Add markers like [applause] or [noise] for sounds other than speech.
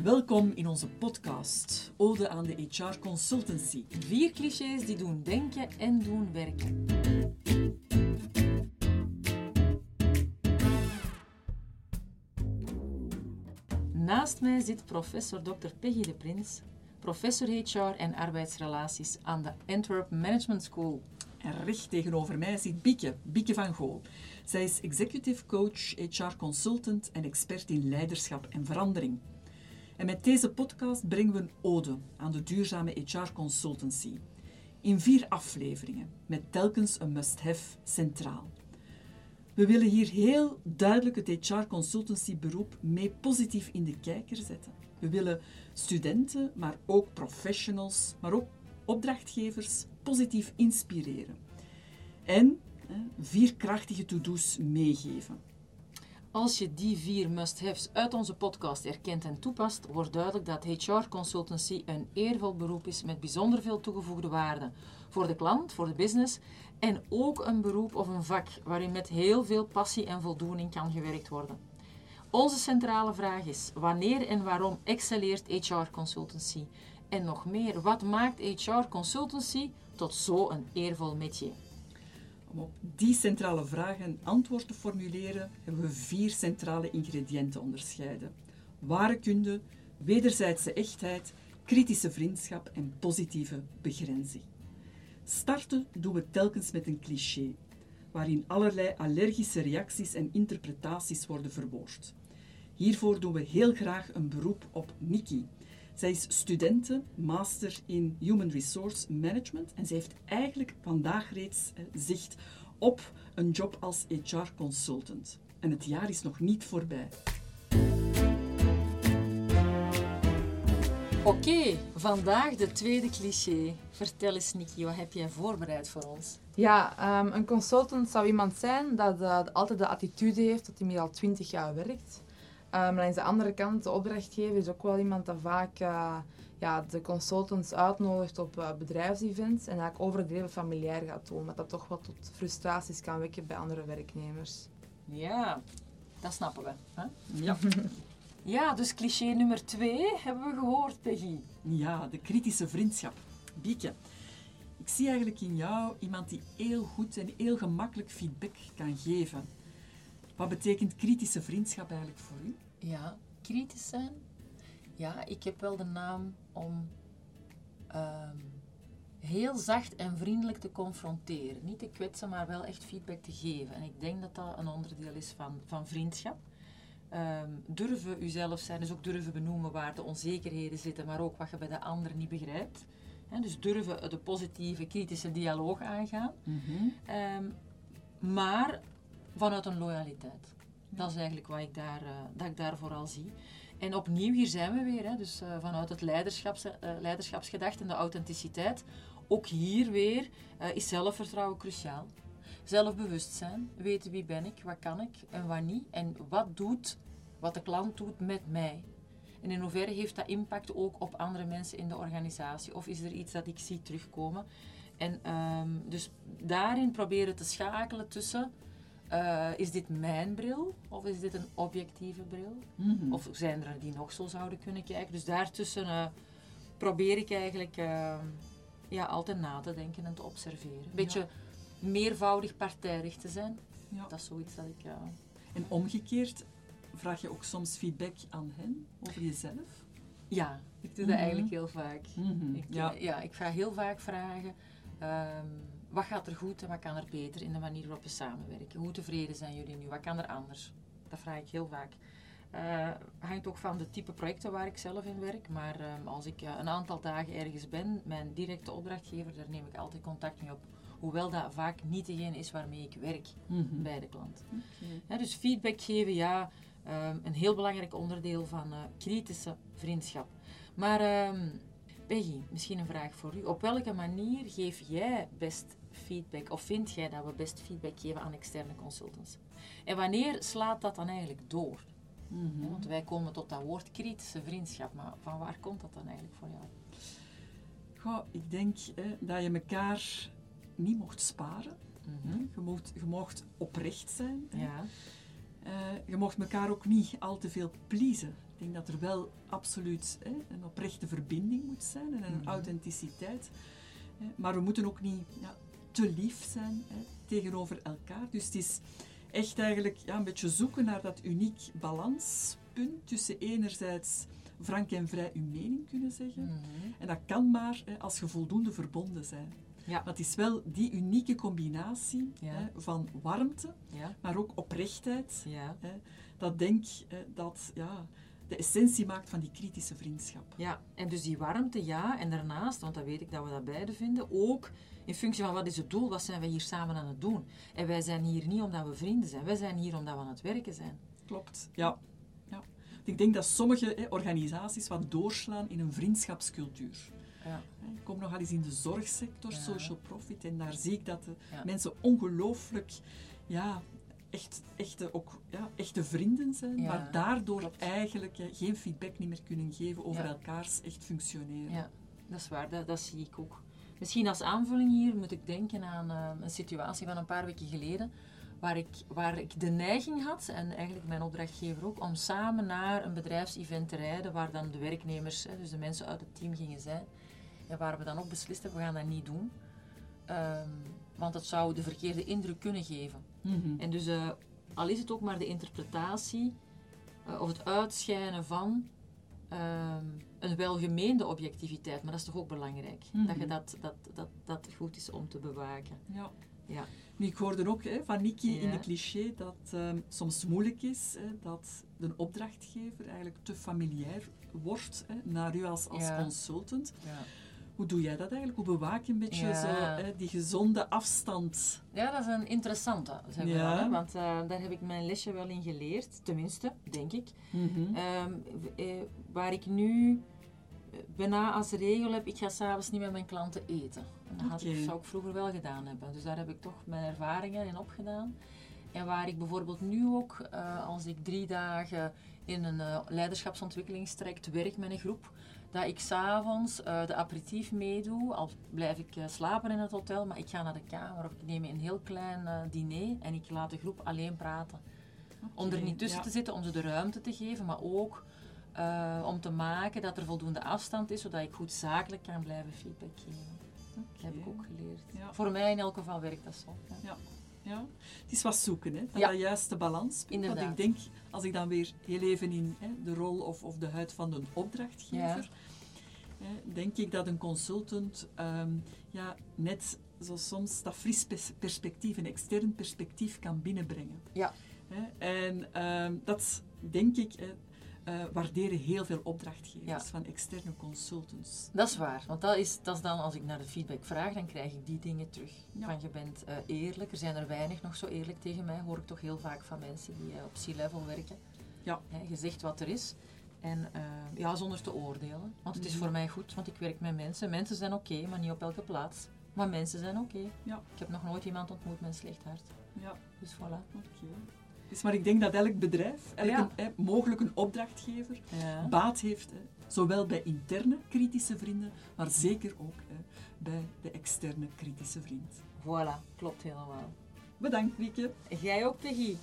Welkom in onze podcast Ode aan de HR Consultancy. Vier clichés die doen denken en doen werken. Naast mij zit professor Dr. Peggy de Prins, professor HR en arbeidsrelaties aan de Antwerp Management School. En recht tegenover mij zit Bieke, Bieke van Gool. Zij is executive coach, HR consultant en expert in leiderschap en verandering. En met deze podcast brengen we een ode aan de duurzame HR consultancy. In vier afleveringen, met telkens een must-have centraal. We willen hier heel duidelijk het HR consultancy beroep mee positief in de kijker zetten. We willen studenten, maar ook professionals, maar ook opdrachtgevers positief inspireren. En vier krachtige to-do's meegeven. Als je die vier must-haves uit onze podcast erkent en toepast, wordt duidelijk dat HR consultancy een eervol beroep is met bijzonder veel toegevoegde waarde voor de klant, voor de business en ook een beroep of een vak waarin met heel veel passie en voldoening kan gewerkt worden. Onze centrale vraag is: wanneer en waarom excelleert HR consultancy? En nog meer, wat maakt HR consultancy tot zo'n eervol métier? Om op die centrale vragen een antwoord te formuleren, hebben we vier centrale ingrediënten onderscheiden. Ware kunde, wederzijdse echtheid, kritische vriendschap en positieve begrenzing. Starten doen we telkens met een cliché, waarin allerlei allergische reacties en interpretaties worden verwoord. Hiervoor doen we heel graag een beroep op Nikki. Zij is studente, master in Human Resource Management en zij heeft eigenlijk vandaag reeds eh, zicht op een job als HR consultant. En het jaar is nog niet voorbij. Oké, vandaag de tweede cliché. Vertel eens, Nikki, wat heb jij voorbereid voor ons? Ja, ehm, een consultant zou iemand zijn dat eh, altijd de attitude heeft dat hij meer al twintig jaar werkt. Um, aan de andere kant, de opdrachtgever is ook wel iemand dat vaak uh, ja, de consultants uitnodigt op uh, bedrijfsevents en eigenlijk overdreven familiair gaat doen, wat dat toch wel tot frustraties kan wekken bij andere werknemers. Ja, dat snappen we. Hè? Ja. [laughs] Ja, dus cliché nummer twee hebben we gehoord, Peggy. Ja, de kritische vriendschap. Bieke, ik zie eigenlijk in jou iemand die heel goed en heel gemakkelijk feedback kan geven. Wat betekent kritische vriendschap eigenlijk voor u? Ja, kritisch zijn. Ja, ik heb wel de naam om ehm, heel zacht en vriendelijk te confronteren. Niet te kwetsen, maar wel echt feedback te geven. En ik denk dat dat een onderdeel is van, van vriendschap. Ehm, durven uzelf zijn, dus ook durven benoemen waar de onzekerheden zitten, maar ook wat je bij de ander niet begrijpt. Dus durven de positieve, kritische dialoog aangaan. Ehm, maar vanuit een loyaliteit. Dat is eigenlijk wat ik daar, uh, dat ik daar vooral zie. En opnieuw, hier zijn we weer. Hè, dus uh, vanuit het leiderschaps, uh, leiderschapsgedachte en de authenticiteit. Ook hier weer is zelfvertrouwen cruciaal. Zelfbewustzijn, weten wie ben ik, wat kan ik en wat niet. En wat doet wat de klant doet met mij. En in hoeverre heeft dat impact ook op andere mensen in de organisatie? Of is er iets dat ik zie terugkomen? En um, dus daarin proberen te schakelen tussen... Uh, is dit mijn bril of is dit een objectieve bril? Mm -hmm. Of zijn er die nog zo zouden kunnen kijken? Dus daartussen uh, probeer ik eigenlijk uh, ja, altijd na te denken en te observeren. Een beetje ja. meervoudig partijdig te zijn. Ja. Dat is zoiets dat ik... En omgekeerd, vraag je ook soms feedback aan hen over jezelf? Ja, ik doe dat mm -hmm. eigenlijk heel vaak. Mm -hmm. ik, ja. ja. ik ga heel vaak vragen... Um, wat gaat er goed en wat kan er beter in de manier waarop we samenwerken? Hoe tevreden zijn jullie nu? Wat kan er anders? Dat vraag ik heel vaak. Uh, hangt ook van de type projecten waar ik zelf in werk. Maar um, als ik uh, een aantal dagen ergens ben, mijn directe opdrachtgever, daar neem ik altijd contact mee op. Hoewel dat vaak niet degene is waarmee ik werk mm -hmm. bij de klant. Okay. Ja, dus feedback geven, ja, um, een heel belangrijk onderdeel van uh, kritische vriendschap. Maar um, Peggy, misschien een vraag voor u. Op welke manier geef jij best feedback, of vind jij dat we best feedback geven aan externe consultants? En wanneer slaat dat dan eigenlijk door? Mm -hmm. Want wij komen tot dat woord kritische vriendschap, maar van waar komt dat dan eigenlijk voor jou? Goh, ik denk hè, dat je elkaar niet mocht sparen. Mm -hmm. je, mocht, je mocht oprecht zijn. Ja. Uh, je mocht elkaar ook niet al te veel pleasen denk dat er wel absoluut hè, een oprechte verbinding moet zijn en een Mhm. authenticiteit. Hè. Maar we moeten ook niet ja, te lief zijn hè, tegenover elkaar. Dus het is echt eigenlijk ja, een beetje zoeken naar dat uniek balanspunt tussen enerzijds frank en vrij uw mening kunnen zeggen. Mhm. En dat kan maar hè, als je voldoende verbonden bent. Ja. Maar het is wel die unieke combinatie Ja. hè, van warmte, Ja, maar ook oprechtheid. ja. Hè, dat denk dat ja, de essentie maakt van die kritische vriendschap. Ja, en dus die warmte, ja. En daarnaast, want dat weet ik dat we dat beide vinden, ook in functie van wat is het doel, wat zijn wij hier samen aan het doen. En wij zijn hier niet omdat we vrienden zijn, wij zijn hier omdat we aan het werken zijn. Klopt. Ja. ja. Ik denk dat sommige hè, organisaties wat doorslaan in een vriendschapscultuur. Ja. Ik kom nogal eens in de zorgsector, Ja. social profit, en daar zie ik dat de Ja. mensen ongelooflijk ja, echt, echte, ook, ja, echte vrienden zijn, Ja, maar daardoor klopt. eigenlijk geen feedback niet meer kunnen geven over elkaars echt functioneren. Ja, dat is waar, dat, dat zie ik ook. Misschien als aanvulling hier moet ik denken aan eh, een situatie van een paar weken geleden, waar ik, waar ik de neiging had, en eigenlijk mijn opdrachtgever ook, om samen naar een bedrijfsevent te rijden, waar dan de werknemers, hè, dus de mensen uit het team gingen zijn. En waar we dan ook beslist hebben, we gaan dat niet doen. Ehm, want het zou de verkeerde indruk kunnen geven. Mhm. En dus, eh, al is het ook maar de interpretatie eh, of het uitschijnen van ehm, een welgemeende objectiviteit, maar dat is toch ook belangrijk, Mhm. dat, je dat, dat, dat dat goed is om te bewaken. Ja. Ja. Nu, ik hoorde ook hè, van Nikki in de cliché dat het soms moeilijk is hè, dat de opdrachtgever eigenlijk te familiair wordt hè, naar u als, als Ja. consultant. Ja. Hoe doe jij dat eigenlijk? Hoe bewaak je een beetje Ja. zo, hè, die gezonde afstand? ja, dat is een interessante, zeg maar Ja. wel, hè, want eh, daar heb ik mijn lesje wel in geleerd, tenminste, denk ik. Ehm, w- eh, waar ik nu eh, bijna als regel heb, ik ga s'avonds niet met mijn klanten eten. En dat had ik, zou ik vroeger wel gedaan hebben. Dus daar heb ik toch mijn ervaringen in opgedaan. En waar ik bijvoorbeeld nu ook, eh, als ik drie dagen in een leiderschapsontwikkelingstraject werk met een groep, dat ik s'avonds eh de aperitief meedoe. Al blijf ik slapen in het hotel, maar ik ga naar de kamer of ik neem een heel klein diner en ik laat de groep alleen praten. Om er niet tussen Ja. te zitten, om ze de ruimte te geven, maar ook om te maken dat er voldoende afstand is, zodat ik goed zakelijk kan blijven feedback geven. Dat heb ik ook geleerd. Ja. Voor mij in elk geval werkt dat zo. Ja. Ja, het is wat zoeken, hè, Ja. dat juiste balans. Want ik denk, als ik dan weer heel even in hè, de rol of, of de huid van een opdrachtgever, hè, denk ik dat een consultant ehm, ja, net zo soms dat fris pers- perspectief, een extern perspectief kan binnenbrengen. Ja. Hè, en ehm, dat denk ik, eh, waarderen heel veel opdrachtgevers Ja. van externe consultants. Dat is waar, want dat is, dat is dan, als ik naar de feedback vraag, dan krijg ik die dingen terug. Ja. Van je bent eh, eerlijk, er zijn er weinig nog zo eerlijk tegen mij, hoor ik toch heel vaak van mensen die eh, op C-level werken. Ja. Hè, je zegt wat er is. En ja, zonder te oordelen. Want het is voor mij goed, want ik werk met mensen. Mensen zijn oké, maar niet op elke plaats. Maar mensen zijn oké. Ja. Ik heb nog nooit iemand ontmoet met een slecht hart. Ja. Dus voilà. Oké. Dus, maar ik denk dat elk bedrijf, elk Ja. mogelijk een opdrachtgever, Ja. baat heeft, zowel bij interne kritische vrienden, maar zeker ook hè, bij de externe kritische vriend. Voilà, klopt helemaal. Bedankt, Wieke. Jij ook, Peggy.